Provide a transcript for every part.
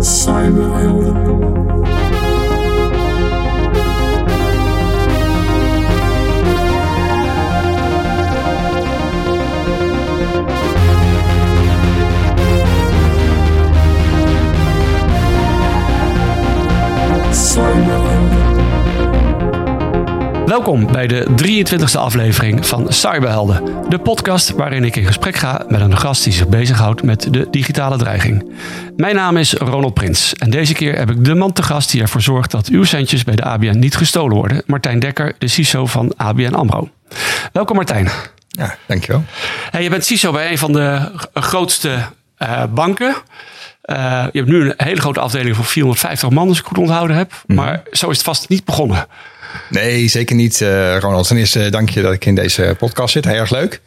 Silent Welkom bij de 23e aflevering van Cyberhelden, de podcast waarin ik in gesprek ga met een gast die zich bezighoudt met de digitale dreiging. Mijn naam is Ronald Prins en deze keer heb ik de man te gast die ervoor zorgt dat uw centjes bij de ABN niet gestolen worden, Martijn Dekker, de CISO van ABN AMRO. Welkom Martijn. Ja, dankjewel. Hey, je bent CISO bij een van de grootste uh, banken. Uh, je hebt nu een hele grote afdeling van 450 man, als ik goed onthouden heb. Mm. Maar zo is het vast niet begonnen. Nee, zeker niet, uh, Ronald. Ten eerste dank je dat ik in deze podcast zit. Heel erg leuk.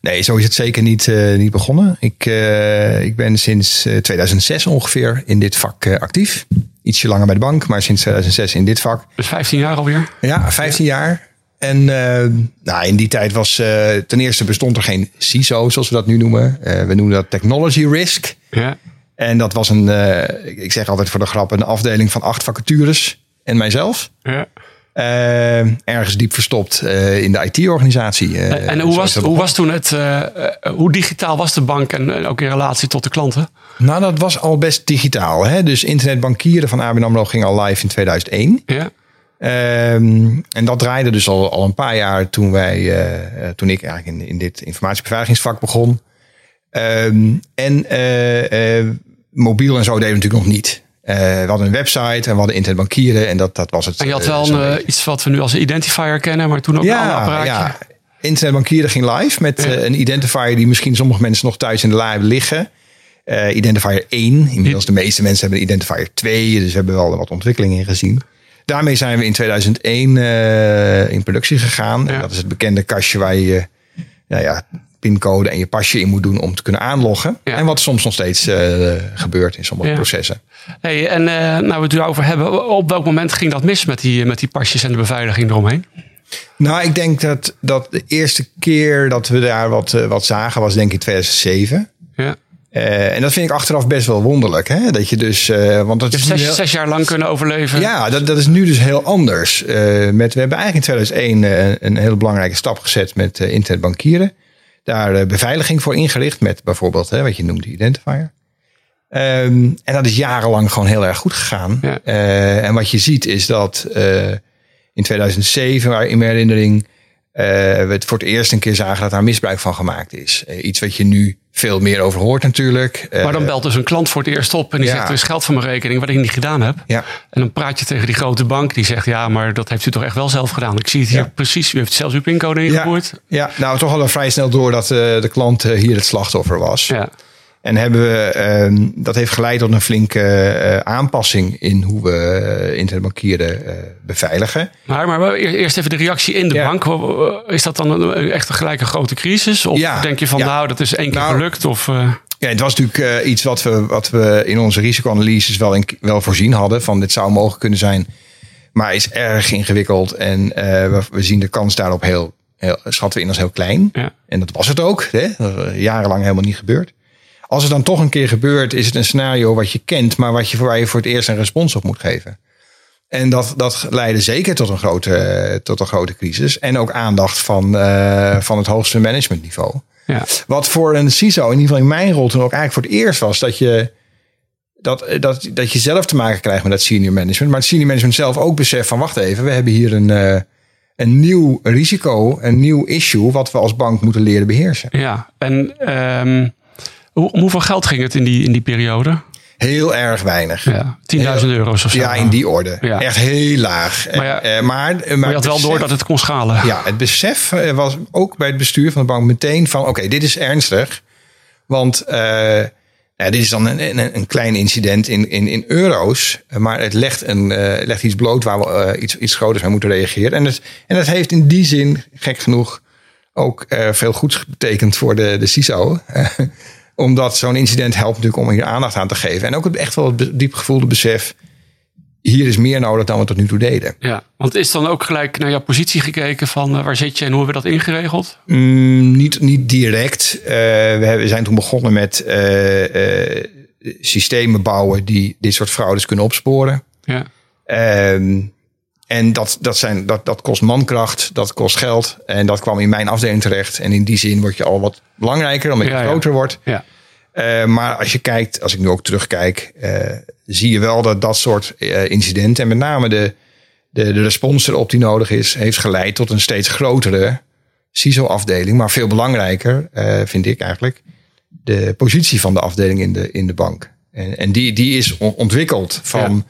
Nee, zo is het zeker niet, uh, niet begonnen. Ik, uh, ik ben sinds 2006 ongeveer in dit vak actief. Ietsje langer bij de bank, maar sinds 2006 in dit vak. Dus 15 jaar alweer? Ja, 15 jaar. En nou, in die tijd was ten eerste bestond er geen CISO, zoals we dat nu noemen. we noemen dat Technology Risk. Ja. En dat was een, ik zeg altijd voor de grap, een afdeling van acht vacatures en mijzelf. Ja. Uh, ergens diep verstopt uh, in de IT-organisatie. Uh, en hoe was, hoe was toen het, hoe digitaal was de bank en ook in relatie tot de klanten? Nou, dat was al best digitaal. Hè? Dus internetbankieren van ABN AMRO ging al live in 2001. Ja. Um, en dat draaide dus al, al een paar jaar toen, wij, toen ik eigenlijk in, in dit informatiebeveiligingsvak begon. Um, en mobiel en zo deden we natuurlijk nog niet. Uh, we hadden een website en we hadden internetbankieren en dat, dat was het. En je had wel uh, een, iets wat we nu als identifier kennen, maar toen ook ja, een ander apparaatje. Ja, internetbankieren ging live met ja. uh, een identifier die misschien sommige mensen nog thuis in de la liggen. identifier 1, inmiddels de meeste mensen hebben identifier 2, dus we hebben wel wat ontwikkeling in gezien. Daarmee zijn we in 2001 in productie gegaan. Ja. Dat is het bekende kastje waar je nou ja, pincode en je pasje in moet doen om te kunnen aanloggen. Ja. En wat soms nog steeds uh, gebeurt in sommige ja. processen. Hey, en uh, nou we het erover hebben, op welk moment ging dat mis met die, met die pasjes en de beveiliging eromheen? Nou, ik denk dat, dat de eerste keer dat we daar wat, uh, wat zagen was denk ik in 2007. Ja. Uh, en dat vind ik achteraf best wel wonderlijk. Hè? Dat je dus. Uh, want dat je is zes, heel... zes, jaar lang kunnen overleven. Ja, dat, dat is nu dus heel anders. Uh, met, we hebben eigenlijk in 2001 een hele belangrijke stap gezet met internetbankieren daar beveiliging voor ingericht met bijvoorbeeld hè, wat je noemt de identifier. Um, en dat is jarenlang gewoon heel erg goed gegaan. Ja. Uh, en wat je ziet is dat uh, in 2007, waar in mijn herinnering, we het voor het eerst een keer zagen dat daar misbruik van gemaakt is. iets wat je nu veel meer over hoort natuurlijk. Maar dan belt dus een klant voor het eerst op en die ja. zegt er is geld van mijn rekening wat ik niet gedaan heb. Ja. En dan praat je tegen die grote bank die zegt ja, maar dat heeft u toch echt wel zelf gedaan. Ik zie het hier ja. precies, u heeft zelfs uw pincode ingevoerd. Ja. ja, nou toch we vrij snel door dat de klant hier het slachtoffer was. Ja. En hebben we, uh, dat heeft geleid tot een flinke uh, aanpassing in hoe we uh, internetbankieren uh, beveiligen. Maar, maar eerst even de reactie in de ja. bank. Is dat dan een, echt een gelijke grote crisis? Of ja. denk je van ja. nou, dat is één keer nou, gelukt? Of, Ja, het was natuurlijk iets wat we, wat we in onze risicoanalyses wel, in, wel voorzien hadden. Van dit zou mogelijk kunnen zijn. Maar is erg ingewikkeld. En we, we zien de kans daarop heel, heel schatten we in als heel klein. En dat was het ook. Hè? Jarenlang helemaal niet gebeurd. Als het dan toch een keer gebeurt, is het een scenario wat je kent, maar wat je, waar je voor het eerst een respons op moet geven. En dat, dat leidde zeker tot een grote, tot een grote crisis. En ook aandacht van, uh, van het hoogste managementniveau. Ja. Wat voor een CISO, in ieder geval in mijn rol toen ook eigenlijk voor het eerst was dat je, dat, dat, dat je zelf te maken krijgt met dat senior management. Maar het senior management zelf ook beseft van wacht even, we hebben hier een, uh, een nieuw risico, een nieuw issue wat we als bank moeten leren beheersen. Ja, en um hoe, om hoeveel geld ging het in die, in die periode? Heel erg weinig. Ja, 10.000 euro's of zo. Ja, in die orde. Ja. Echt heel laag. Maar, ja, uh, maar, maar, maar, je had wel door dat het kon schalen. Ja, het besef eh, was ook bij het bestuur van de bank meteen van... oké, dit is ernstig. Want uh, dit is dan een, een, een, klein incident in, in, in euro's. Maar het legt, een, uh, legt iets bloot waar we iets, iets groters mee moeten reageren. En het, en het heeft in die zin, gek genoeg, ook veel goeds betekend voor de, de CISO omdat zo'n incident helpt natuurlijk om hier aandacht aan te geven. En ook het echt wel het diep gevoelde besef. Hier is meer nodig dan we tot nu toe deden. Ja, want is dan ook gelijk naar jouw positie gekeken van uh, waar zit je en hoe hebben we dat ingeregeld? Mm, niet, niet direct. Uh, we, hebben, we, zijn toen begonnen met uh, systemen bouwen die dit soort fraudes kunnen opsporen. Ja. Ehm, en dat, dat, zijn, dat, dat kost mankracht, dat kost geld. En dat kwam in mijn afdeling terecht. En in die zin word je al wat belangrijker, omdat je Ja, ja. groter wordt. Ja. Eh, maar als je kijkt, als ik nu ook terugkijk, eh, zie je wel dat dat soort eh, incidenten en met name de, de, de respons erop die nodig is, heeft geleid tot een steeds grotere CISO-afdeling. Maar veel belangrijker, vind ik eigenlijk, de positie van de afdeling in de, in de bank. En, en die, die is on- ontwikkeld van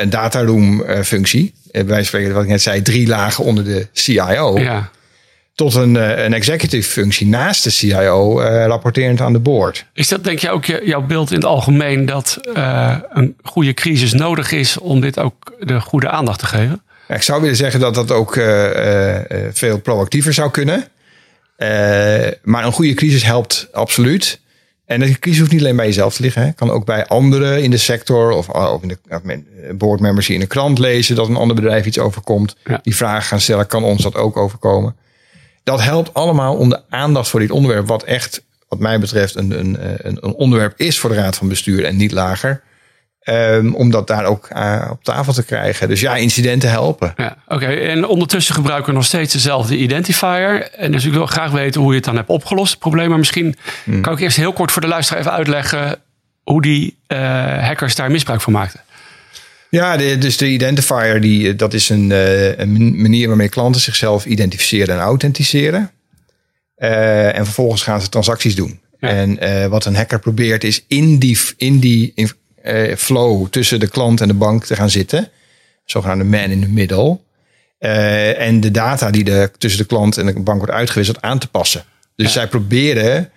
een dataroom-functie. bij wijze van spreken, wat ik net zei, drie lagen onder de CIO ja. tot een, eh, een executive functie naast de CIO, eh, rapporterend aan de board. Is dat denk je ook je- jouw beeld in het algemeen dat eh, een goede crisis nodig is om dit ook de goede aandacht te geven? Ik zou willen zeggen dat dat ook eh, eh, eh, veel proactiever zou kunnen. Eh, maar een goede crisis helpt absoluut. En de crisis hoeft niet alleen bij jezelf te liggen. Hè. Kan ook bij anderen in de sector of uh, ook in de men- boardmembers die in de krant lezen dat een ander bedrijf iets overkomt. Ja. Die vragen gaan stellen, kan ons dat ook overkomen? Dat helpt allemaal om de aandacht voor dit onderwerp, wat echt, wat mij betreft, een, een, eh, een, een onderwerp is voor de Raad van Bestuur en niet lager. Ehm, om dat daar ook eh, op tafel te krijgen. Dus ja, incidenten helpen. Ja, oké. En ondertussen gebruiken we nog steeds dezelfde identifier. En dus ik wil graag weten hoe je het dan hebt opgelost, het probleem. Maar misschien kan ik eerst heel kort voor de luisteraar even uitleggen hoe die eh, hackers daar misbruik van maakten. Ja, de, dus de identifier, die, dat is een, eh, een manier waarmee klanten zichzelf identificeren en authenticeren. Eh, en vervolgens gaan ze transacties doen. Ja. En eh, wat een hacker probeert is in die, in die eh, flow tussen de klant en de bank te gaan zitten. Zogenaamde man in the middle. Eh, en de data die de, tussen de klant en de bank wordt uitgewisseld aan te passen. Dus Ja. zij proberen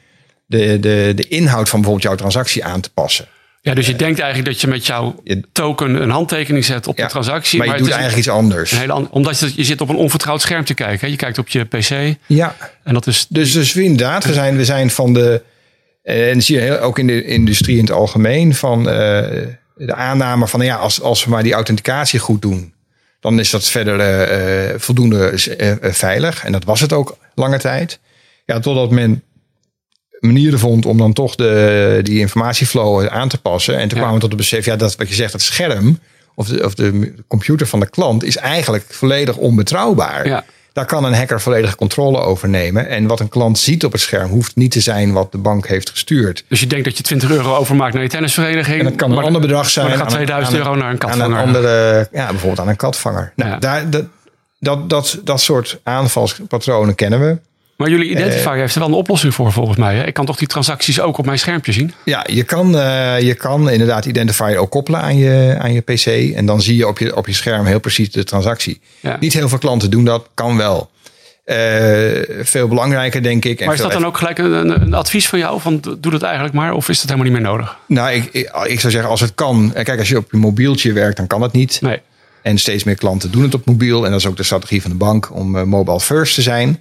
de, de, de inhoud van bijvoorbeeld jouw transactie aan te passen. Ja, dus je denkt eigenlijk dat je met jouw token een handtekening zet op Ja, de transactie. maar je doet eigenlijk iets anders. hele omdat je, je zit op een onvertrouwd scherm te kijken. Hè? Je kijkt op je PC Ja, en dat is Dus, dus inderdaad, we zijn, we zijn van de. Eh, En zie je heel, ook in de industrie in het algemeen. Van eh, de aanname van ja, als, als we maar die authenticatie goed doen. Dan is dat verder eh, voldoende veilig. En dat was het ook lange tijd. Ja, totdat men manieren vond om dan toch de, die informatieflow aan te passen. En toen Ja. kwamen we tot het besef, ja, dat wat je zegt, dat scherm of de, of de computer van de klant is eigenlijk volledig onbetrouwbaar. Ja. Daar kan een hacker volledige controle over nemen. En wat een klant ziet op het scherm hoeft niet te zijn wat de bank heeft gestuurd. Dus je denkt dat je 20 euro overmaakt naar je tennisvereniging. En dat kan een maar- ander bedrag zijn. Maar dan gaat aan een- 2000 aan een- euro naar een Aan katvanger. een andere, ja, bijvoorbeeld aan een katvanger. Nou, Ja. daar, dat, dat, dat, dat soort aanvalspatronen kennen we. Maar jullie identifier heeft er wel een oplossing voor volgens mij. Hè? Ik kan toch die transacties ook op mijn schermpje zien? Ja, je kan, eh, je kan inderdaad Identifier ook koppelen aan je, aan je PC. En dan zie je op je, op je scherm heel precies de transactie. Ja. Niet heel veel klanten doen dat, kan wel. Eh, veel belangrijker, denk ik. en Maar is dat dan ook gelijk een, een, advies van jou? Van doe dat eigenlijk maar. Of is dat helemaal niet meer nodig? Nou, ik, ik, ik zou zeggen, als het kan. eh, Kijk, als je op je mobieltje werkt, dan kan dat niet. Nee. En steeds meer klanten doen het op mobiel. En dat is ook de strategie van de bank om eh, mobile first te zijn.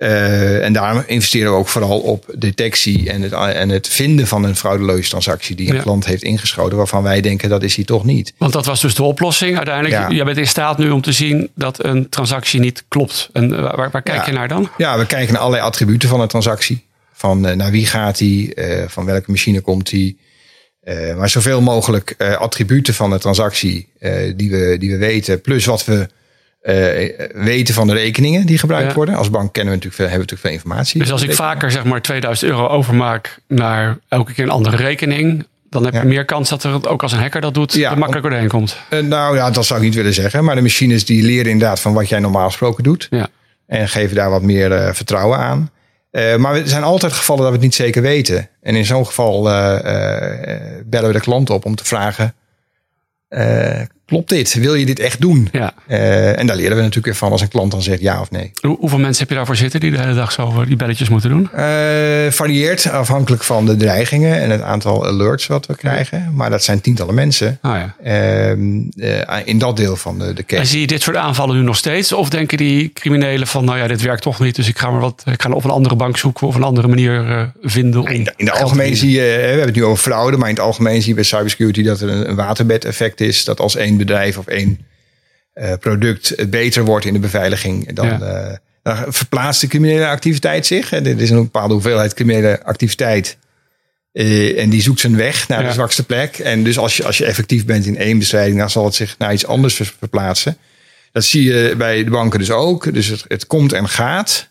Eh, en daarom investeren we ook vooral op detectie en het, en het vinden van een fraudeleuze transactie die een Ja. klant heeft ingeschoten, waarvan wij denken dat is hij toch niet. Want dat was dus de oplossing. Uiteindelijk, Ja. jij bent in staat nu om te zien dat een transactie niet klopt. En eh, waar, waar kijk Ja. je naar dan? Ja, we kijken naar allerlei attributen van een transactie. Van eh, naar wie gaat die, eh, van welke machine komt die. Maar zoveel mogelijk attributen van de transactie die, we, die we weten. Plus wat we eh, weten van de rekeningen die gebruikt Ja. worden. Als bank kennen we natuurlijk veel, hebben we natuurlijk veel informatie. Dus als ik vaker zeg maar 2000 euro overmaak naar elke keer een andere rekening. Dan heb je Ja. meer kans dat er ook als een hacker dat doet, Ja, er makkelijker doorheen komt. Eh, nou ja, dat zou ik niet willen zeggen. Maar de machines die leren inderdaad van wat jij normaal gesproken doet. Ja. En geven daar wat meer eh, vertrouwen aan. Maar er zijn altijd gevallen dat we het niet zeker weten. En in zo'n geval bellen we de klant op om te vragen... klopt dit? Wil je dit echt doen? Ja. Eh, en daar leren we natuurlijk van als een klant dan zegt ja of nee. Hoe- hoeveel mensen heb je daarvoor zitten die de hele dag zo die belletjes moeten doen? Eh, varieert afhankelijk van de dreigingen en het aantal alerts wat we krijgen. Maar dat zijn tientallen mensen Ah ja. ehm, eh, in dat deel van de, de En case. zie je dit soort aanvallen nu nog steeds? Of denken die criminelen van, nou ja, dit werkt toch niet, dus ik ga maar wat, ik ga op een andere bank zoeken of een andere manier vinden. In de, in de algemeen zie je, we hebben het nu over fraude, maar in het algemeen zie je bij cybersecurity dat er een, een waterbed-effect is. Dat als één bedrijf of één eh, product beter wordt in de beveiliging, dan, Ja. eh, dan verplaatst de criminele activiteit zich. En er is een bepaalde hoeveelheid criminele activiteit Eh, en die zoekt zijn weg naar Ja. de zwakste plek. En dus als je, als je effectief bent in één bestrijding, dan zal het zich naar iets anders ver- verplaatsen. Dat zie je bij de banken dus ook. Dus het, het komt en gaat.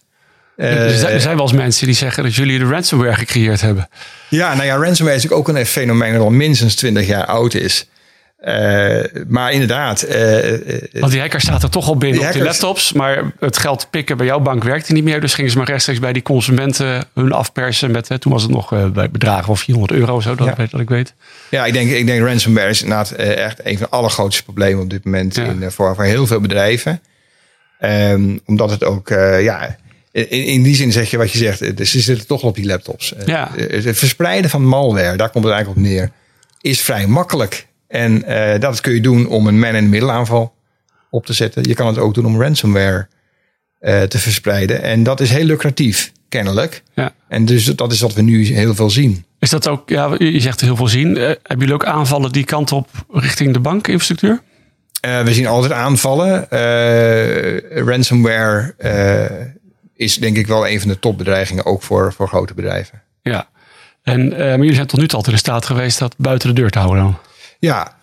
Er zijn- wel eens mensen die zeggen dat jullie de ransomware gecreëerd hebben. ja, nou ja, ransomware is ook een fenomeen dat al minstens 20 jaar oud is. Eh, maar inderdaad, eh, eh, Want die hacker staat er toch al binnen Die op die laptops. Maar het geld pikken bij jouw bank werkte niet meer. Dus gingen ze maar rechtstreeks bij die consumenten hun afpersen. Met, hè, toen was het nog eh, bij bedragen van 400 euro of zo, dat, Ja. weet, dat ik weet. Ja, ik denk, ik denk ransomware is inderdaad echt een van de allergrootste problemen op dit moment Ja. in, voor, voor heel veel bedrijven. Ehm, omdat het ook, ja, in, in die zin zeg je wat je zegt, dus ze zitten toch op die laptops. Ja. Het verspreiden van malware, daar komt het eigenlijk op neer, is vrij makkelijk. En eh, dat kun je doen om een man-in-the-middle aanval op te zetten. Je kan het ook doen om ransomware eh, te verspreiden. En dat is heel lucratief, kennelijk. Ja. En dus dat is wat we nu heel veel zien. Is dat ook, ja, je zegt heel veel zien. Eh, hebben jullie ook aanvallen die kant op richting de bankinfrastructuur? We zien altijd aanvallen. Ransomware is denk ik wel een van de topbedreigingen, ook voor, voor grote bedrijven. Ja. En, maar jullie zijn tot nu toe altijd in staat geweest dat buiten de deur te houden dan. Ja.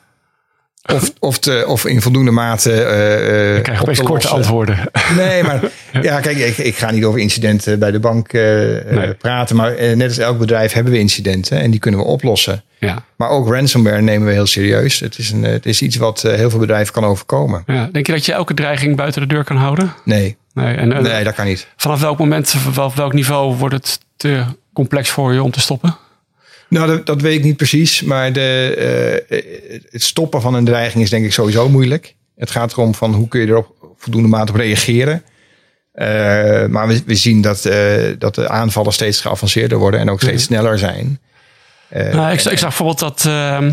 Of, of, te, of in voldoende mate. eh, Ik krijg op opeens te korte antwoorden. Nee, maar ja, kijk, ik, ik ga niet over incidenten bij de bank eh, Nee. praten. Maar net als elk bedrijf hebben we incidenten en die kunnen we oplossen. Ja. Maar ook ransomware nemen we heel serieus. Het is, een, het is iets wat heel veel bedrijven kan overkomen. ja. Denk je dat je elke dreiging buiten de deur kan houden? Nee, Nee. En, nee dat kan niet. vanaf welk moment, vanaf welk niveau wordt het te complex voor je om te stoppen? Nou, dat, dat weet ik niet precies. Maar de, eh, het stoppen van een dreiging is denk ik sowieso moeilijk. Het gaat erom van hoe kun je er op voldoende mate op reageren. Eh, maar we, we zien dat, eh, dat de aanvallen steeds geavanceerder worden en ook steeds sneller zijn. Nou, ik, zag- ik zag bijvoorbeeld dat ehm,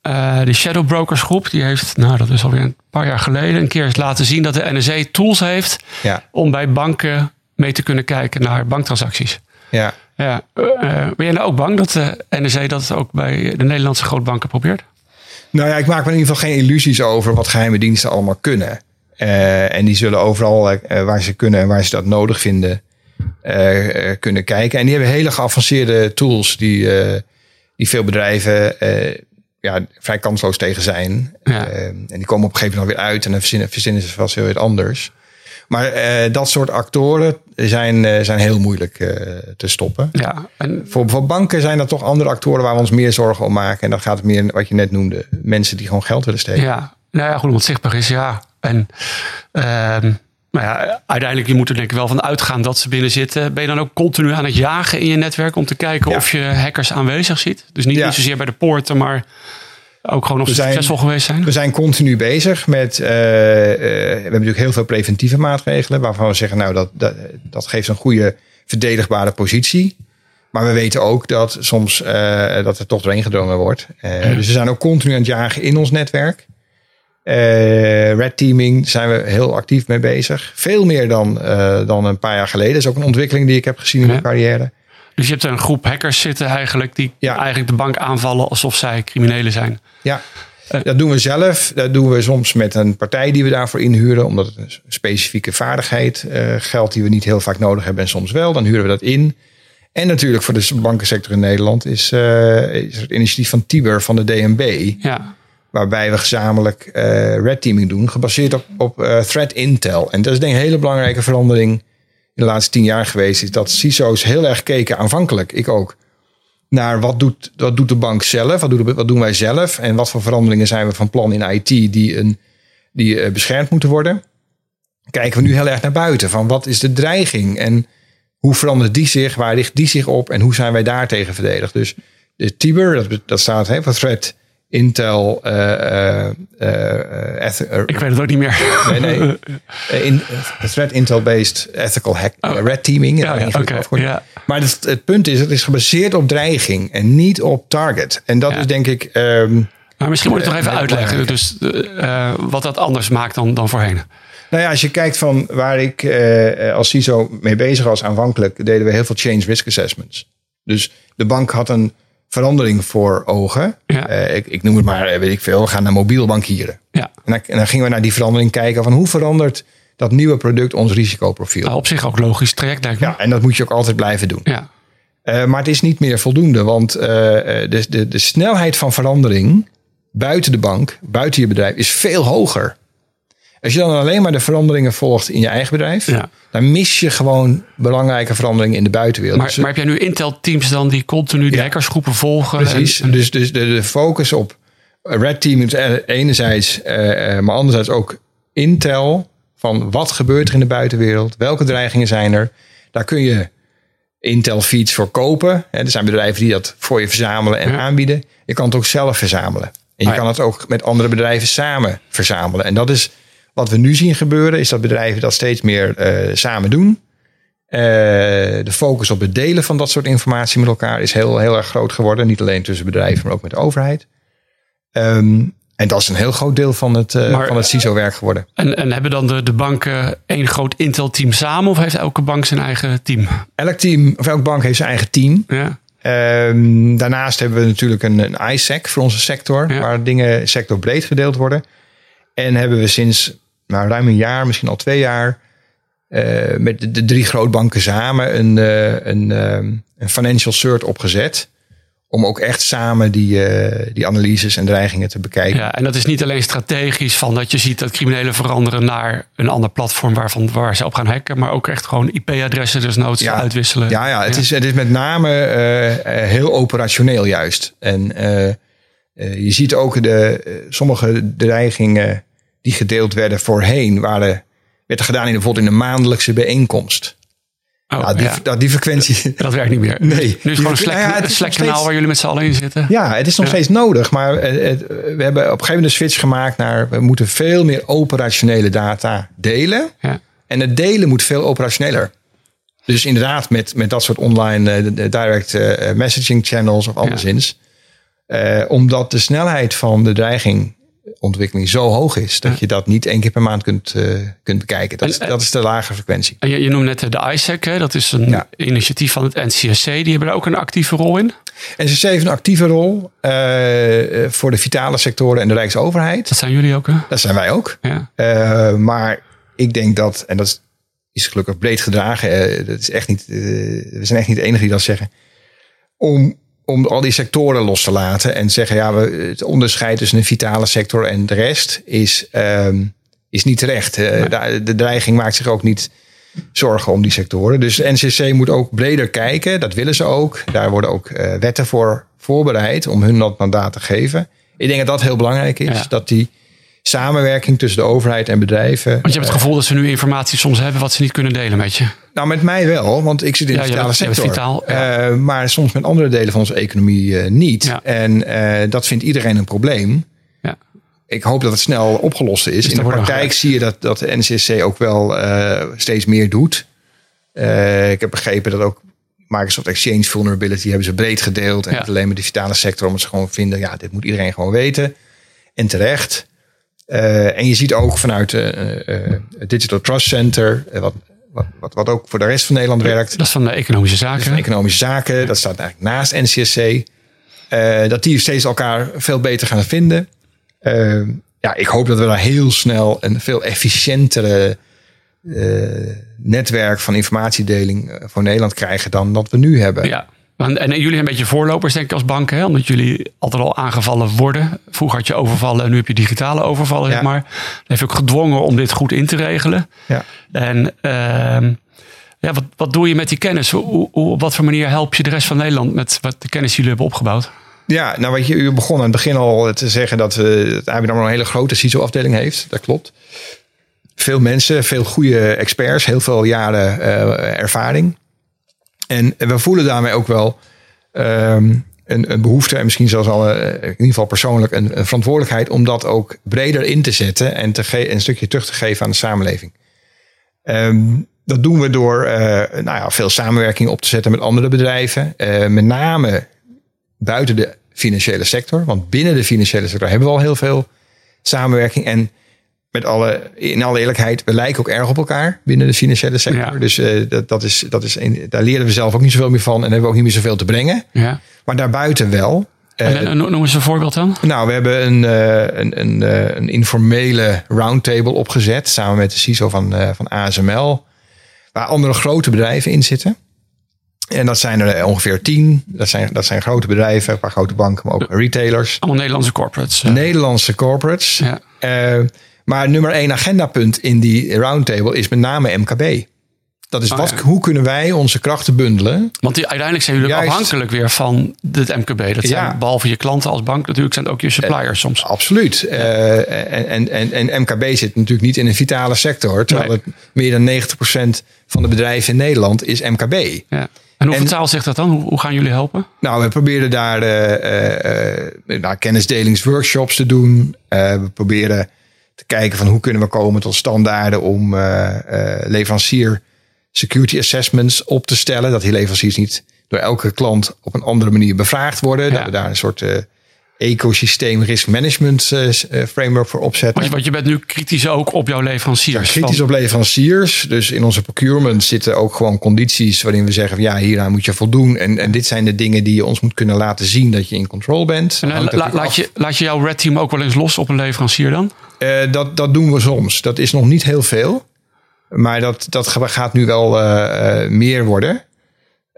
eh, de Shadow Brokers groep, die heeft, nou dat is alweer een paar jaar geleden, een keer eens laten zien dat de NSE tools heeft ja, om bij banken mee te kunnen kijken naar banktransacties. ja. Ja, eh, eh, ben jij nou ook bang dat de NSE dat ook bij de Nederlandse grootbanken probeert? Nou ja, ik maak me in ieder geval geen illusies over wat geheime diensten allemaal kunnen. Eh, en die zullen overal eh, waar ze kunnen en waar ze dat nodig vinden eh, eh, kunnen kijken. En die hebben hele geavanceerde tools die, eh, die veel bedrijven eh, ja, vrij kansloos tegen zijn. Ja. Eh, en die komen op een gegeven moment alweer uit en dan verzinnen, verzinnen ze vast heel iets anders. Maar eh, dat soort actoren zijn, eh, zijn heel moeilijk eh, te stoppen. Ja, en Voor, voor banken zijn dat toch andere actoren waar we ons meer zorgen om maken. En dan gaat meer wat je net noemde. Mensen die gewoon geld willen steken. ja, nou ja, goed, wat zichtbaar is, ja. En ehm, nou ja, uiteindelijk, je moet er denk ik wel van uitgaan dat ze binnen zitten. Ben je dan ook continu aan het jagen in je netwerk om te kijken Ja. of je hackers aanwezig ziet? Dus niet, Ja. niet zozeer bij de poorten, maar ook gewoon of ze We zijn- succesvol geweest zijn? We zijn continu bezig met. eh, eh, we hebben natuurlijk heel veel preventieve maatregelen. Waarvan we zeggen, nou, dat, dat, dat geeft een goede verdedigbare positie. Maar we weten ook dat soms eh, dat er toch doorheen gedrongen wordt. Dus we zijn ook continu aan het jagen in ons netwerk. Red teaming zijn we heel actief mee bezig. Veel meer dan, dan een paar jaar geleden. Dat is ook een ontwikkeling die ik heb gezien in Ja. mijn carrière. Dus je hebt een groep hackers zitten eigenlijk die Ja. eigenlijk de bank aanvallen alsof zij criminelen zijn. Ja, dat doen we zelf. Dat doen we soms met een partij die we daarvoor inhuren. Omdat het een specifieke vaardigheid eh geldt die we niet heel vaak nodig hebben. En soms wel. Dan huren we dat in. En natuurlijk voor de bankensector in Nederland is, eh, is het initiatief van Tiber van de DNB. Ja, Waarbij we gezamenlijk eh red teaming doen. Gebaseerd op, op eh, threat intel. En dat is denk ik een hele belangrijke verandering in de laatste tien jaar geweest. Is dat CISO's heel erg keken, aanvankelijk, ik ook. Naar wat doet, wat doet de bank zelf? Wat doen, wat doen wij zelf? En wat voor veranderingen zijn we van plan in IT die, een, die eh, beschermd moeten worden? Kijken we nu heel erg naar buiten. Van wat is de dreiging? En hoe verandert die zich? Waar richt die zich op? En hoe zijn wij daartegen verdedigd? Dus de Tiber, dat, dat staat hè, voor Threat Intel. eh, ik weet het ook niet meer. nee, nee. In, threat Intel-based ethical hack, eh, red teaming. Oh. Ja, ja. Maar het, het punt is, het is gebaseerd op dreiging en niet op target. En dat Ja. is denk ik... ehm, Maar misschien moet je het toch even uitleggen. Dus wat dat anders maakt dan, dan voorheen. Nou ja, als je kijkt van waar ik als CISO mee bezig was aanvankelijk, deden we heel veel change risk assessments. Dus de bank had een verandering voor ogen. Ja. Eh, ik, ik noem het maar, eh, weet ik veel, we gaan naar mobiel bankieren. Ja, En dan, en dan gingen we naar die verandering kijken van hoe verandert dat nieuwe product ons risicoprofiel. nou, op zich ook logisch traject lijkt me. Ja, en dat moet je ook altijd blijven doen. Ja. Uh, maar het is niet meer voldoende, want uh, de, de, de snelheid van verandering buiten de bank, buiten je bedrijf, is veel hoger. Als je dan alleen maar de veranderingen volgt in je eigen bedrijf, ja. dan mis je gewoon belangrijke veranderingen in de buitenwereld. Maar, dus, maar heb jij nu Intel-teams dan die continu de ja, hackersgroepen volgen? Precies. En, dus, dus de, de, focus op Red Team is enerzijds, uh, maar anderzijds ook Intel. Van wat gebeurt er in de buitenwereld? Welke dreigingen zijn er? Daar kun je Intel feeds voor kopen. Er zijn bedrijven die dat voor je verzamelen en aanbieden. Je kan het ook zelf verzamelen. En je kan het ook met andere bedrijven samen verzamelen. En dat is wat we nu zien gebeuren, is dat bedrijven dat steeds meer uh, samen doen. Uh, de focus op het delen van dat soort informatie met elkaar is heel, heel erg groot geworden. Niet alleen tussen bedrijven, maar ook met de overheid. Um, en dat is een heel groot deel van het, uh, van het CISO-werk geworden. En, en hebben dan de, de banken één groot Intel-team samen of heeft elke bank zijn eigen team? Elk team, of elke bank heeft zijn eigen team. Ja. Um, daarnaast hebben we natuurlijk een, een ISEC voor onze sector, waar dingen sectorbreed gedeeld worden. En hebben we sinds nou, ruim een jaar, misschien al twee jaar, uh, met de, de, drie grootbanken samen een, uh, een, een financial cert opgezet om ook echt samen die, die analyses en dreigingen te bekijken. Ja, en dat is niet alleen strategisch van dat je ziet dat criminelen veranderen naar een ander platform waarvan, waar ze op gaan hacken, maar ook echt gewoon IP-adressen dus noods ja, uitwisselen. Ja, ja, het, ja. Is, het is met name heel operationeel juist. En je ziet ook de, sommige dreigingen die gedeeld werden voorheen, waren, werd gedaan in bijvoorbeeld in een maandelijkse bijeenkomst. Oh, nou, die, ja. die frequentie. Dat werkt niet meer. Nee. Nu is het gewoon een Slack, ja, Slack kanaal waar jullie met z'n allen in zitten. Ja, het is nog ja. steeds nodig. Maar het, het, we hebben op een gegeven moment een switch gemaakt naar... we moeten veel meer operationele data delen. Ja. En het delen moet veel operationeler. Dus inderdaad met, met dat soort online uh, direct uh, messaging channels of anderszins. Uh, omdat de snelheid van de dreiging ontwikkeling zo hoog is dat ja. je dat niet één keer per maand kunt, uh, kunt bekijken. Dat, en, is, dat is de lage frequentie. En je, je noemde net de ISEC, hè? dat is een ja. initiatief van het NCSC. Die hebben daar ook een actieve rol in? NCSC heeft een actieve rol uh, voor de vitale sectoren en de Rijksoverheid. Dat zijn jullie ook, hè? Dat zijn wij ook. Ja. Uh, maar ik denk dat, en dat is, is gelukkig breed gedragen, dat is echt niet, we zijn echt niet de enige die dat zeggen. Om om al die sectoren los te laten en zeggen, ja, we, het onderscheid tussen een vitale sector en de rest is, um, is niet terecht. Uh, de, de, dreiging maakt zich ook niet zorgen om die sectoren. Dus NCC moet ook breder kijken, dat willen ze ook. Daar worden ook uh, wetten voor voorbereid om hun dat mandaat te geven. Ik denk dat dat heel belangrijk is, ja. dat die samenwerking tussen de overheid en bedrijven. Want je hebt het gevoel dat ze nu informatie soms hebben wat ze niet kunnen delen met je. Nou, met mij wel, want ik zit in de ja, vitale sector. Vitaal, ja. uh, maar soms met andere delen van onze economie uh, niet. Ja. En uh, dat vindt iedereen een probleem. Ja. Ik hoop dat het snel opgelost is. Dus in de praktijk zie je dat, dat de NCSC ook wel steeds meer doet. ik heb begrepen dat ook Microsoft Exchange Vulnerability hebben ze breed gedeeld. En niet alleen met de vitale sector, omdat ze gewoon vinden, ja, dit moet iedereen gewoon weten. En terecht. Uh, en je ziet ook vanuit uh, uh, het Digital Trust Center, wat, wat, wat, wat ook voor de rest van Nederland werkt. Dat is van de economische zaken. van economische zaken, dat staat eigenlijk naast NCSC. dat die steeds elkaar veel beter gaan vinden. ja, ik hoop dat we daar heel snel een veel efficiëntere netwerk van informatiedeling voor Nederland krijgen dan dat we nu hebben. Ja. En, en jullie een beetje voorlopers, denk ik, als bank, hè? omdat jullie altijd al aangevallen worden. Vroeger had je overvallen en nu heb je digitale overvallen, Ja. zeg maar. Dan heeft ook gedwongen om dit goed in te regelen. Ja. En ehm ja, wat, wat doe je met die kennis? Hoe, hoe, op wat voor manier help je de rest van Nederland met wat de kennis die jullie hebben opgebouwd? Ja, nou wat je, u begon aan het begin al te zeggen dat uh, het ABN AMRO een hele grote CISO-afdeling heeft. Dat klopt. Veel mensen, veel goede experts, heel veel jaren uh, ervaring. En we voelen daarmee ook wel um, een, een, behoefte en misschien zelfs al uh, in ieder geval persoonlijk een, verantwoordelijkheid om dat ook breder in te zetten en te een stukje terug te geven aan de samenleving. Um, dat doen we door uh, nou ja, veel samenwerking op te zetten met andere bedrijven, uh, met name buiten de financiële sector, want binnen de financiële sector hebben we al heel veel samenwerking en met alle, in alle eerlijkheid, we lijken ook erg op elkaar binnen de financiële sector. Ja. Dus uh, dat, dat is, dat is een, daar leren we zelf ook niet zoveel meer van en hebben we ook niet meer zoveel te brengen. Ja. Maar daarbuiten wel. En, uh, noem eens een voorbeeld dan. Nou, we hebben een, uh, een, een, een, informele roundtable opgezet samen met de CISO van, van ASML, waar andere grote bedrijven in zitten. En dat zijn er ongeveer tien. Dat zijn, dat zijn grote bedrijven, een paar grote banken, maar ook retailers. Allemaal Nederlandse corporates. Nederlandse corporates. Ja. Maar nummer één agendapunt in die roundtable is met name MKB. Dat is oh, wat, hoe kunnen wij onze krachten bundelen? Want die, uiteindelijk zijn jullie afhankelijk weer van het MKB. Dat zijn behalve je klanten als bank natuurlijk zijn het ook je suppliers eh, soms. Absoluut. Uh, en, en, en MKB zit natuurlijk niet in een vitale sector. Terwijl het meer dan 90% van de bedrijven in Nederland is MKB. Ja. En hoe vertaalt zich dat dan? Hoe, hoe, gaan jullie helpen? Nou, we proberen daar uh, uh, kennisdelingsworkshops te doen. we proberen te kijken van hoe kunnen we komen tot standaarden om leverancier security assessments op te stellen. Dat die leveranciers niet door elke klant op een andere manier bevraagd worden. Dat we daar een soort uh, ecosysteem risk management uh, framework voor opzetten. Want je bent nu kritisch ook op jouw leveranciers. kritisch op leveranciers. Dus in onze procurement zitten ook gewoon condities waarin we zeggen: ja, hieraan moet je voldoen. En, en dit zijn de dingen die je ons moet kunnen laten zien dat je in control bent. En, laat, je, laat je jouw red team ook wel eens los op een leverancier dan? dat, dat doen we soms. Dat is nog niet heel veel. Maar dat, dat gaat nu wel uh, meer worden.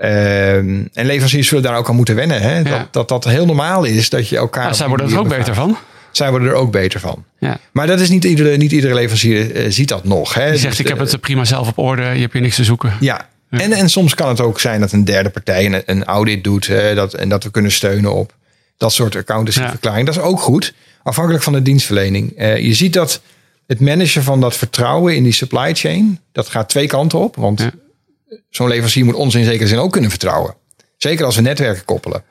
Uh, en leveranciers zullen daar ook aan moeten wennen. Hè? Dat, dat dat heel normaal is dat je elkaar. Zij worden er ook beter van. Zij worden er ook beter van. Ja. Maar dat is niet iedere, niet iedere leverancier uh, ziet dat nog. Hè? Die zegt, dus, ik heb het prima zelf op orde, je hebt hier niks te zoeken. Ja, En, en soms kan het ook zijn dat een derde partij een, een audit doet. dat, en dat we kunnen steunen op dat soort accountancyverklaring. Dat is ook goed, afhankelijk van de dienstverlening. je ziet dat het managen van dat vertrouwen in die supply chain, dat gaat twee kanten op. Want zo'n leverancier moet ons in zekere zin ook kunnen vertrouwen. Zeker als we netwerken koppelen.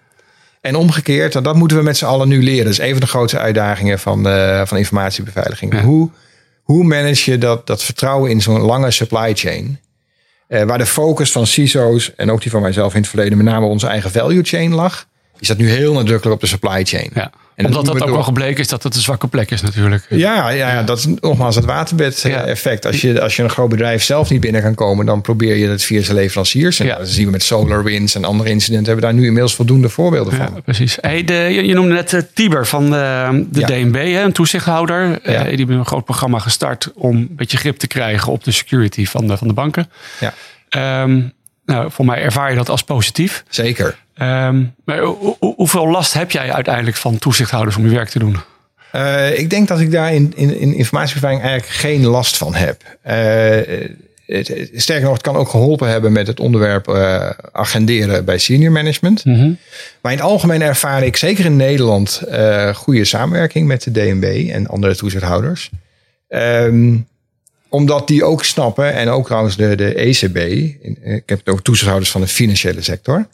En omgekeerd, dat moeten we met z'n allen nu leren. Dat is een van de grootste uitdagingen van, uh, van informatiebeveiliging. Hoe, hoe manage je dat, dat vertrouwen in zo'n lange supply chain? Uh, waar de focus van CISO's en ook die van mijzelf in het verleden met name onze eigen value chain lag, is dat nu heel nadrukkelijk op de supply chain. Ja. En Omdat dat, ook wel gebleken is dat het een zwakke plek is natuurlijk. Ja, ja, ja. dat is nogmaals het waterbed-effect. Als, je, als je een groot bedrijf zelf niet binnen kan komen, dan probeer je het via zijn leveranciers. En dat zien we met SolarWinds en andere incidenten. Hebben we daar nu inmiddels voldoende voorbeelden van. Ja, precies. Hey, de, je, noemde net uh, Tiber van de, de DNB, hè, een toezichthouder. Uh, die hebben een groot programma gestart om een beetje grip te krijgen op de security van de, van de banken. Ja. Um, nou, voor mij ervaar je dat als positief. Zeker. Um, maar hoeveel last heb jij uiteindelijk van toezichthouders om je werk te doen? Uh, ik denk dat ik daar in, in, in eigenlijk geen last van heb. Uh, het, sterker nog, het kan ook geholpen hebben met het onderwerp uh, agenderen bij senior management. Mm -hmm. Maar in het algemeen ervaar ik zeker in Nederland goede samenwerking met de DNB en andere toezichthouders. Um, omdat die ook snappen, en ook trouwens de, de ECB, ik heb het ook toezichthouders van de financiële sector,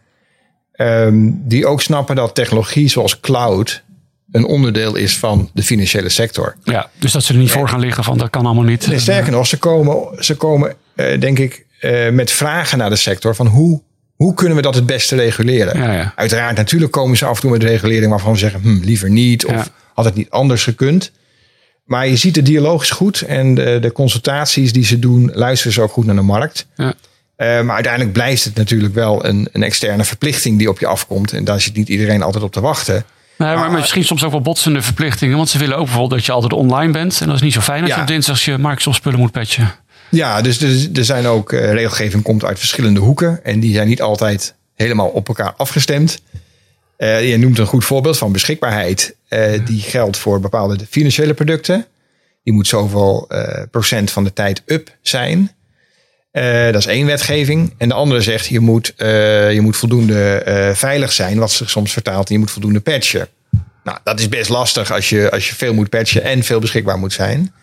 um, die ook snappen dat technologie zoals cloud een onderdeel is van de financiële sector. Ja, dus dat ze er niet voor gaan liggen van dat kan allemaal niet. sterker nog, ze komen, ze komen uh, denk ik, uh, met vragen naar de sector van hoe, hoe kunnen we dat het beste reguleren? Ja, ja. Uiteraard, natuurlijk komen ze af en toe met regulering waarvan ze zeggen, hm, liever niet, of ja. had het niet anders gekund. Maar je ziet de dialoog is goed en de, de, consultaties die ze doen, luisteren ze ook goed naar de markt. Ja. Uh, maar uiteindelijk blijft het natuurlijk wel een, een, externe verplichting die op je afkomt. En daar zit niet iedereen altijd op te wachten. maar, maar, misschien soms ook wel botsende verplichtingen. Want ze willen ook bijvoorbeeld dat je altijd online bent. En dat is niet zo fijn als ja. je op dinsdag je Microsoft spullen moet patchen. Ja, dus er, er zijn ook uh, regelgeving komt uit verschillende hoeken. En die zijn niet altijd helemaal op elkaar afgestemd. Uh, je noemt een goed voorbeeld van beschikbaarheid. Uh, die geldt voor bepaalde financiële producten. Die moet zoveel uh, procent van de tijd up zijn. dat is één wetgeving. En de andere zegt je moet, je moet voldoende veilig zijn. Wat zich soms vertaalt je moet voldoende patchen. Nou, dat is best lastig als je, als je veel moet patchen en veel beschikbaar moet zijn.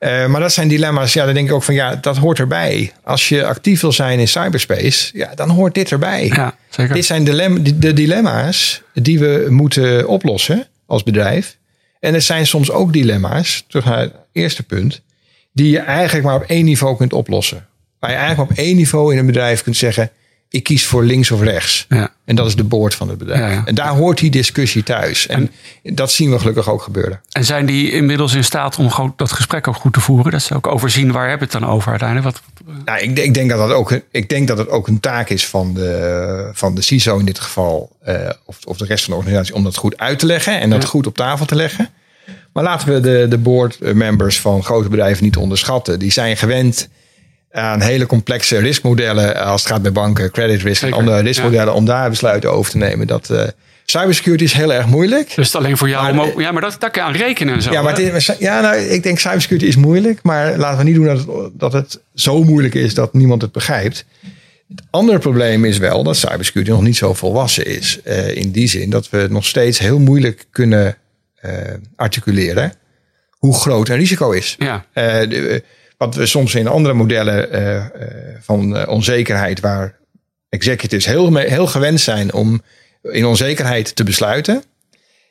Uh, maar dat zijn dilemma's. Ja, dan denk ik ook van ja, dat hoort erbij. Als je actief wil zijn in cyberspace, ja, dan hoort dit erbij. Ja, zeker. Dit zijn de dilemma's die we moeten oplossen als bedrijf. En er zijn soms ook dilemma's, terug naar het eerste punt, die je eigenlijk maar op één niveau kunt oplossen. Waar je eigenlijk op één niveau in een bedrijf kunt zeggen: ik kies voor links of rechts. Ja. En dat is de boord van het bedrijf. Ja, En daar hoort die discussie thuis. En, dat zien we gelukkig ook gebeuren. En zijn die inmiddels in staat om dat gesprek ook goed te voeren? Dat ze ook overzien waar hebben we het dan over uiteindelijk? Wat, nou, ik, ik, denk dat dat ook, ik denk dat het ook een taak is van de, van de CISO in dit geval. Uh, of, of de rest van de organisatie om dat goed uit te leggen. En dat goed op tafel te leggen. Maar laten we de, de board members van grote bedrijven niet onderschatten. Die zijn gewend aan hele complexe riskmodellen als het gaat bij banken, credit risk Zeker, en andere riskmodellen, om daar besluiten over te nemen. Dat uh, cybersecurity is heel erg moeilijk. Dus alleen voor jou. Maar, om, ja, maar dat, dat kan je aan rekenen en zo. Ja, maar is, ja, nou, ik denk cybersecurity is moeilijk, maar laten we niet doen dat het, dat het zo moeilijk is dat niemand het begrijpt. Het andere probleem is wel dat cybersecurity nog niet zo volwassen is. Uh, in die zin dat we nog steeds heel moeilijk kunnen uh, articuleren hoe groot een risico is. Ja. Uh, de, wat we soms in andere modellen van onzekerheid, waar executives heel, heel gewend zijn om in onzekerheid te besluiten,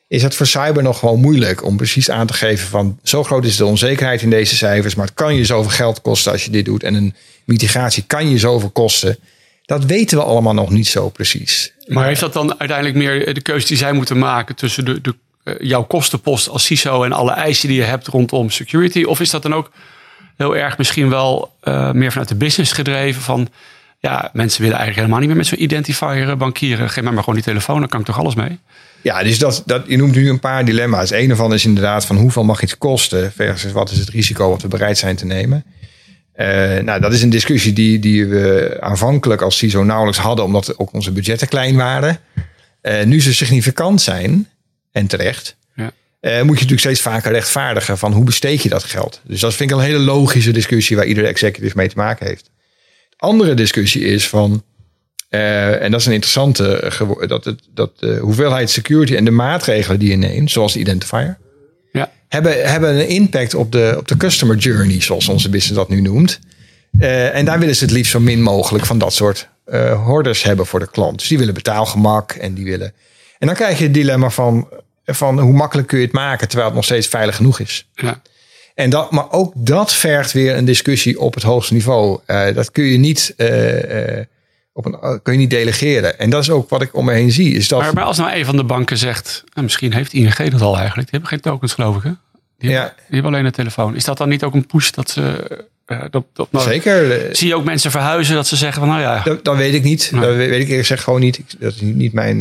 is het voor cyber nog gewoon moeilijk om precies aan te geven van zo groot is de onzekerheid in deze cijfers, maar het kan je zoveel geld kosten als je dit doet en een mitigatie kan je zoveel kosten. Dat weten we allemaal nog niet zo precies. Maar heeft dat dan uiteindelijk meer de keuze die zij moeten maken tussen de, de, jouw kostenpost als CISO en alle eisen die je hebt rondom security? Of is dat dan ook heel erg misschien wel uh, meer vanuit de business gedreven van ja, mensen willen eigenlijk helemaal niet meer met zo'n identifier bankieren. Geef mij maar gewoon die telefoon, dan kan ik toch alles mee? Ja, dus dat, dat, je noemt nu een paar dilemma's. Een ervan is inderdaad van hoeveel mag iets kosten versus wat is het risico wat we bereid zijn te nemen. Uh, nou, dat is een discussie die, die we aanvankelijk als CISO nauwelijks hadden, omdat ook onze budgetten klein waren. Uh, nu ze significant zijn, en terecht. Uh, moet je natuurlijk steeds vaker rechtvaardigen van hoe besteed je dat geld. Dus dat vind ik een hele logische discussie waar iedere executive mee te maken heeft. Andere discussie is van, uh, en dat is een interessante, dat, het, dat de hoeveelheid security en de maatregelen die je neemt, zoals de identifier, ja. hebben, hebben een impact op de, op de customer journey, zoals onze business dat nu noemt. En daar willen ze het liefst zo min mogelijk van dat soort hordes hebben voor de klant. Dus die willen betaalgemak en die willen. En dan krijg je het dilemma van, van hoe makkelijk kun je het maken terwijl het nog steeds veilig genoeg is. Ja. En dat, maar ook dat vergt weer een discussie op het hoogste niveau. Uh, dat kun je niet, uh, uh, op een, kun je niet delegeren. En dat is ook wat ik om me heen zie. Is dat... maar, maar als nou een van de banken zegt, en misschien heeft ING dat al eigenlijk, die hebben geen tokens geloof ik hè? Die, ja. hebben, die hebben alleen een telefoon. Is dat dan niet ook een push dat ze... Dat, dat, nou, Zeker. Zie je ook mensen verhuizen dat ze zeggen van nou ja. Dat, dat weet ik niet. Nee. Dat weet ik eerlijk gezegd gewoon niet. Dat is niet mijn,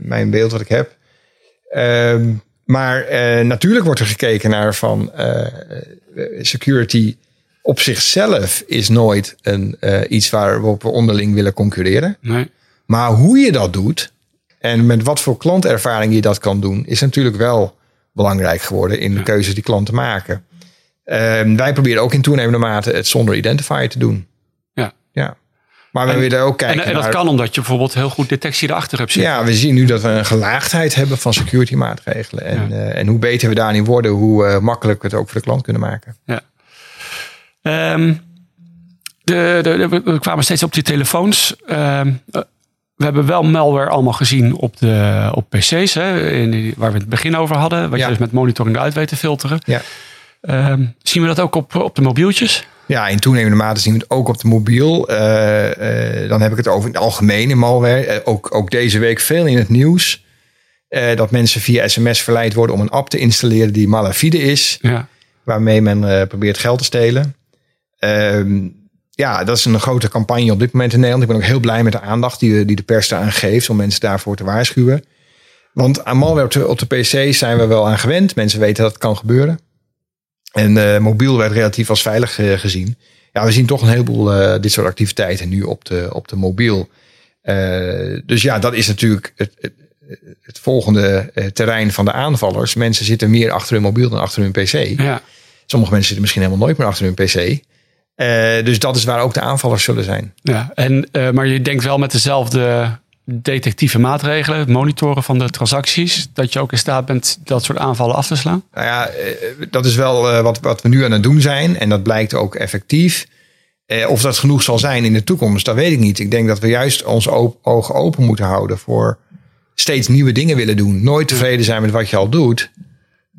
mijn beeld wat ik heb. Um, maar uh, natuurlijk wordt er gekeken naar van uh, security op zichzelf is nooit een, uh, iets waarop we onderling willen concurreren. Nee. Maar hoe je dat doet en met wat voor klantervaring je dat kan doen, is natuurlijk wel belangrijk geworden in de Ja. keuzes die klanten maken. Ehm, wij proberen ook in toenemende mate het zonder identifier te doen. Ja. ja. Maar we En- willen ook En, kijken en dat naar... kan omdat je bijvoorbeeld heel goed detectie erachter hebt zitten. Ja, we zien nu dat we een gelaagdheid hebben van security maatregelen. En, Ja. eh, en hoe beter we daarin worden, hoe uh, makkelijk we het ook voor de klant kunnen maken. Ehm, de, de, de- we kwamen steeds op die telefoons. Ehm, eh, we hebben wel malware allemaal gezien op, de, op PC's, hè, in waar we het begin over hadden. Wat Ja. je dus met monitoring eruit weet te filteren. Ja. Ehm, zien we dat ook op, op de mobieltjes? Ja, in toenemende mate zien we het ook op de mobiel. Eh, eh, dan heb ik het over in het algemeen in malware. Eh, ook, ook deze week veel in het nieuws. dat mensen via sms verleid worden om een app te installeren die malafide is. Ja. waarmee men probeert geld te stelen. Ehm, ja, dat is een grote campagne op dit moment in Nederland. Ik ben ook heel blij met de aandacht die, die de pers eraan geeft om mensen daarvoor te waarschuwen. Want aan malware op de, op de PC zijn we wel aan gewend. Mensen weten dat het kan gebeuren. En eh, mobiel werd relatief als veilig eh, gezien. Ja, we zien toch een heleboel eh, dit soort activiteiten nu op de, op de mobiel. Dus ja, dat is natuurlijk het, het, het volgende terrein van de aanvallers. Mensen zitten meer achter hun mobiel dan achter hun PC. Ja. Sommige mensen zitten misschien helemaal nooit meer achter hun PC. Dus dat is waar ook de aanvallers zullen zijn. ja. En, maar je denkt wel met dezelfde detectieve maatregelen, het monitoren van de transacties, dat je ook in staat bent dat soort aanvallen af te slaan? Nou ja, eh, dat is wel eh, wat, wat we nu aan het doen zijn. En dat blijkt ook effectief. Eh, of dat genoeg zal zijn in de toekomst, dat weet ik niet. Ik denk dat we juist onze op- ogen open moeten houden voor steeds nieuwe dingen willen doen. Nooit tevreden zijn met wat je al doet.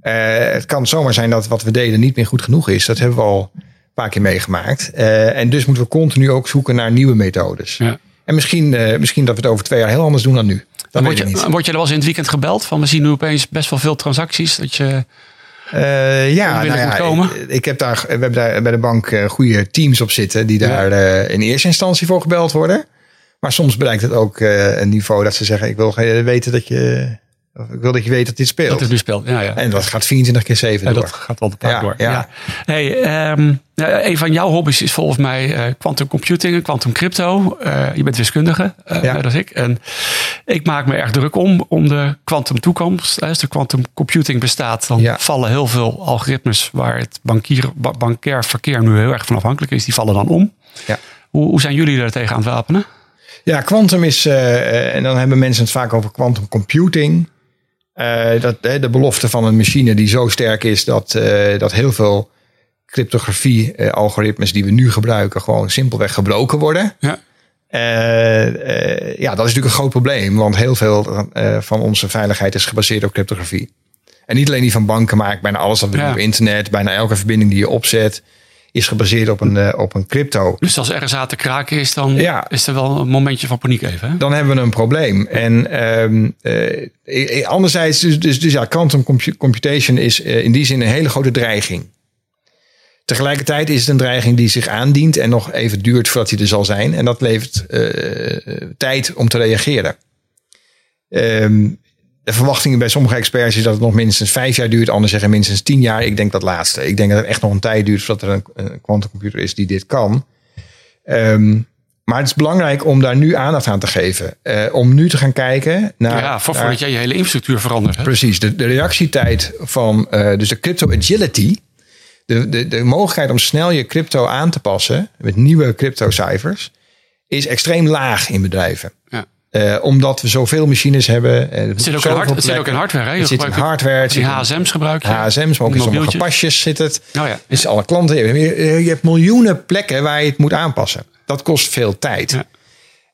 Het kan zomaar zijn dat wat we deden niet meer goed genoeg is. Dat hebben we al een paar keer meegemaakt. En dus moeten we continu ook zoeken naar nieuwe methodes. Ja. En misschien, eh, misschien dat we het over twee jaar heel anders doen dan nu. Dat word, je, niet. word je er wel eens in het weekend gebeld van we zien nu opeens best wel veel transacties dat je Eh, ja, nou ja, komen? ik- ik heb daar, we hebben daar bij de bank eh, goede teams op zitten die daar in eerste instantie voor gebeld worden. Maar soms bereikt het ook een niveau dat ze zeggen: Ik wil weten dat je Ik wil dat je weet dat dit speelt. Dat het nu speelt, ja. ja. En dat gaat 24 keer 7 Ja, door. dat gaat wel de paard Ja, door. ja. Hey, ehm, ja, een van jouw hobby's is volgens mij eh, quantum computing en quantum crypto. Eh, je bent wiskundige, eh, Ja. net als ik. En ik maak me erg druk om, om de quantum toekomst. Als de quantum computing bestaat, dan vallen heel veel algoritmes waar het bankier, ba- bankair verkeer nu heel erg van afhankelijk is, die vallen dan om. Ja. Hoe, hoe zijn jullie er tegen aan het wapenen? Ja, quantum is, eh, eh, en dan hebben mensen het vaak over quantum computing. Eh, dat, eh, de belofte van een machine die zo sterk is dat, eh, dat heel veel cryptografie-algoritmes die we nu gebruiken gewoon simpelweg gebroken worden. Ja. Ja, dat is natuurlijk een groot probleem, want heel veel van onze veiligheid is gebaseerd op cryptografie. En niet alleen die van banken, maar eigenlijk bijna alles wat we Ja. doen op internet, bijna elke verbinding die je opzet, is gebaseerd op een, eh, op een crypto. Dus als RSA te kraken is, dan Ja. is er wel een momentje van paniek even. Hè? dan hebben we een probleem. En ehm, eh, anderzijds, dus, dus, dus ja, quantum compu- computation is eh, in die zin een hele grote dreiging. Tegelijkertijd is het een dreiging die zich aandient en nog even duurt voordat hij er zal zijn. En dat levert tijd om te reageren. Ehm, de verwachtingen bij sommige experts is dat het nog minstens vijf jaar duurt. Anderen zeggen minstens tien jaar. Ik denk dat laatste. Ik denk dat het echt nog een tijd duurt voordat er een, quantumcomputer is die dit kan. Ehm, maar het is belangrijk om daar nu aandacht aan te geven. Eh, om nu te gaan kijken naar. ja, naar- voordat jij je hele infrastructuur verandert. Hè? Precies, de, de reactietijd van eh, dus de crypto agility. De, de, de mogelijkheid om snel je crypto aan te passen met nieuwe crypto cijfers. Is extreem laag in bedrijven. Eh, omdat we zoveel machines hebben. eh, Het zit ook, in, hard, het zit ook in hardware. Hè? Het zit in hardware. Het Die zit HSM's gebruik je. HSM's, maar ook in sommige pasjes zit het. Oh ja. Dus alle klanten. Je, je hebt miljoenen plekken waar je het moet aanpassen. Dat kost veel tijd. Ja.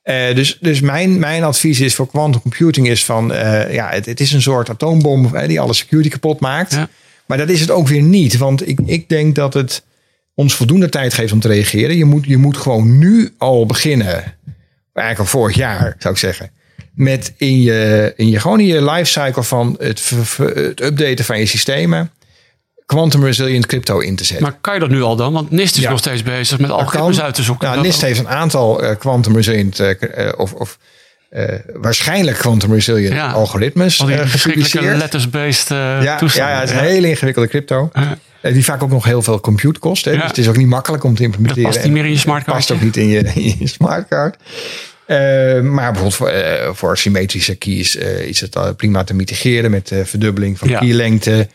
Eh, dus dus mijn, mijn advies is voor quantum computing is van ja, het, het is een soort atoombom die alle security kapot maakt. Maar dat is het ook weer niet. Want ik, ik denk dat het ons voldoende tijd geeft om te reageren. Je moet, je moet gewoon nu al beginnen. Eigenlijk al vorig jaar zou ik zeggen. Met in je, in je gewoon in je lifecycle van het, het updaten van je systemen. Quantum resilient crypto in te zetten. Maar kan je dat nu al dan? Want NIST is Ja. nog steeds bezig met algoritmes uit te zoeken. Nou, NIST heeft een aantal eh, quantum resilient eh, of, of eh, waarschijnlijk quantum resilient Ja. algoritmes al die letters-based Ja, ja, toestanden. ja, het is een hele ingewikkelde crypto. Eh, die vaak ook nog heel veel compute kost. Hè? Ja. Dus het is ook niet makkelijk om te implementeren. Dat past niet meer in je smartcard. Past ook niet in je, in je smartcard. Eh, maar bijvoorbeeld voor, eh, voor symmetrische keys eh, is het prima te mitigeren met de verdubbeling van Ja. keylengte.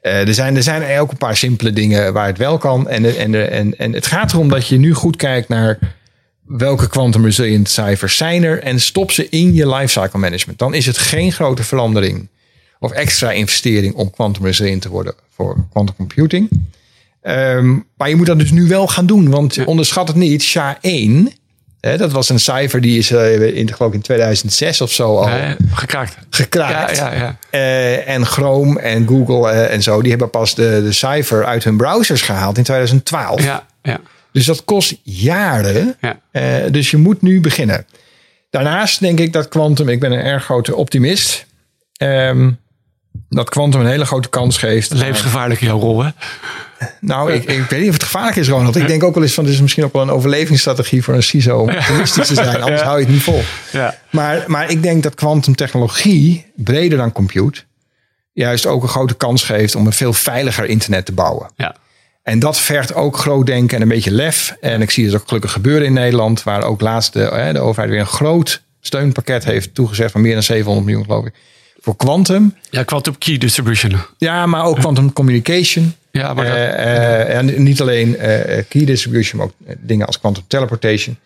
Er, zijn, er zijn ook een paar simpele dingen waar het wel kan. En, en, en, en het gaat erom dat je nu goed kijkt naar welke quantum resilient cijfers zijn er en stop ze in je lifecycle management. Dan is het geen grote verandering of extra investering om quantum resilient te worden voor quantum computing. Ehm, maar je moet dat dus nu wel gaan doen, want Ja. onderschat het niet. SHA-1, hè, dat was een cijfer die is eh, in, geloof ik in 2006 of zo al gekraakt. Gekraakt. ja, ja. Eh, en Chrome en Google eh, en zo, die hebben pas de, de cijfer uit hun browsers gehaald in 2012. ja, ja. Dus dat kost jaren. Ja. Dus je moet nu beginnen. Daarnaast denk ik dat quantum, ik ben een erg grote optimist. ehm, dat quantum een hele grote kans geeft. Levensgevaarlijk jouw rol, hè? Nou, ik, ik weet niet of het gevaarlijk is, Ronald. Ik denk ook wel eens van, het is misschien ook wel een overlevingsstrategie voor een CISO om optimistisch te zijn. Anders Ja. hou je het niet vol. Ja. Maar, maar ik denk dat kwantumtechnologie, breder dan compute, juist ook een grote kans geeft om een veel veiliger internet te bouwen. Ja. En dat vergt ook groot denken en een beetje lef. En ik zie het ook gelukkig gebeuren in Nederland, waar ook laatst de, de overheid weer een groot steunpakket heeft toegezegd van meer dan 700 miljoen, geloof ik. Voor quantum. Ja, quantum key distribution. Ja, maar ook quantum communication. Ja, maar dat- Eh, eh, en niet alleen eh, key distribution, maar ook dingen als quantum teleportation.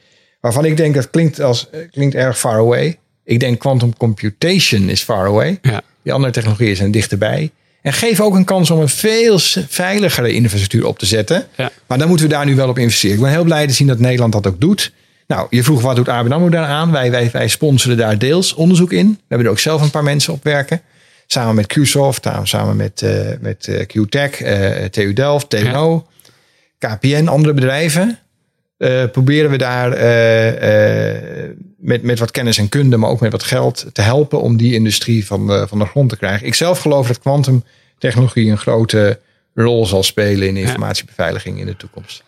Waarvan ik denk dat klinkt, als, klinkt erg far away. Ik denk quantum computation is far away. ja. Die andere technologieën zijn dichterbij. En geef ook een kans om een veel veiligere infrastructuur op te zetten. Ja. Maar dan moeten we daar nu wel op investeren. Ik ben heel blij te zien dat Nederland dat ook doet. Nou, je vroeg wat doet ABN AMRO daar aan? Wij, wij, wij sponsoren daar deels onderzoek in. We hebben er ook zelf een paar mensen op werken. Samen met QSoft, samen met, eh, met eh, QTech, eh, TU Delft, TNO, KPN, andere bedrijven. proberen we daar met, met wat kennis en kunde, maar ook met wat geld te helpen om die industrie van de, van de grond te krijgen. Ik zelf geloof dat kwantumtechnologie een grote rol zal spelen in informatiebeveiliging in de toekomst.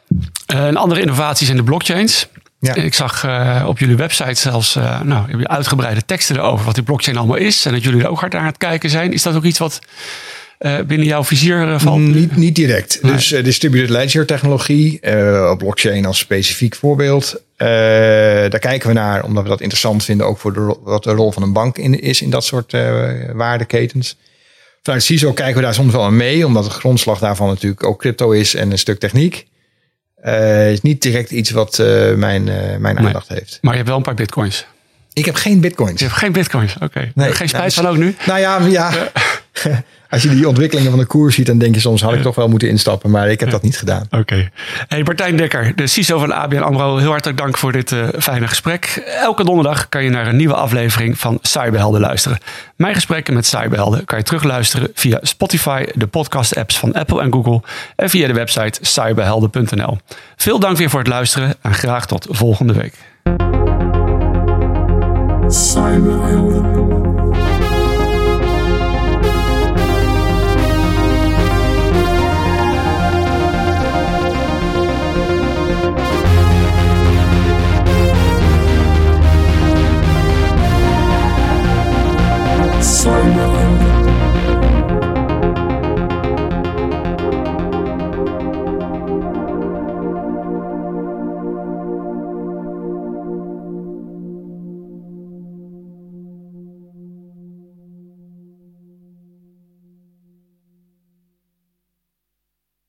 Een andere innovatie zijn de blockchains. Ja. Ik zag uh, op jullie website zelfs uh, nou, uitgebreide teksten erover wat die blockchain allemaal is. En dat jullie er ook hard aan het kijken zijn. Is dat ook iets wat uh, binnen jouw vizier valt? Niet, niet direct. Nee. Dus distributed ledger technologie, blockchain als specifiek voorbeeld. daar kijken we naar omdat we dat interessant vinden. Ook voor de, wat de rol van een bank in, is in dat soort waardeketens. Vanuit CISO kijken we daar soms wel aan mee. Omdat de grondslag daarvan natuurlijk ook crypto is en een stuk techniek. Uh, is niet direct iets wat uh, mijn, uh, mijn aandacht heeft. Maar je hebt wel een paar bitcoins. Ik heb geen bitcoins. Je hebt geen bitcoins, oké. Okay. Nee, geen spijt van ook nu? Nou ja, ja. als je die ontwikkelingen van de koers ziet, dan denk je soms had ik toch wel moeten instappen. Maar ik heb dat niet gedaan. Oké. Okay. Hey, Martijn Dekker, de CISO van ABN AMRO. Heel hartelijk dank voor dit uh, fijne gesprek. Elke donderdag kan je naar een nieuwe aflevering van Cyberhelden luisteren. Mijn gesprekken met Cyberhelden kan je terugluisteren via Spotify, de podcast apps van Apple en Google en via de website cyberhelden.nl. Veel dank weer voor het luisteren en graag tot volgende week. Cyberhelden. Solo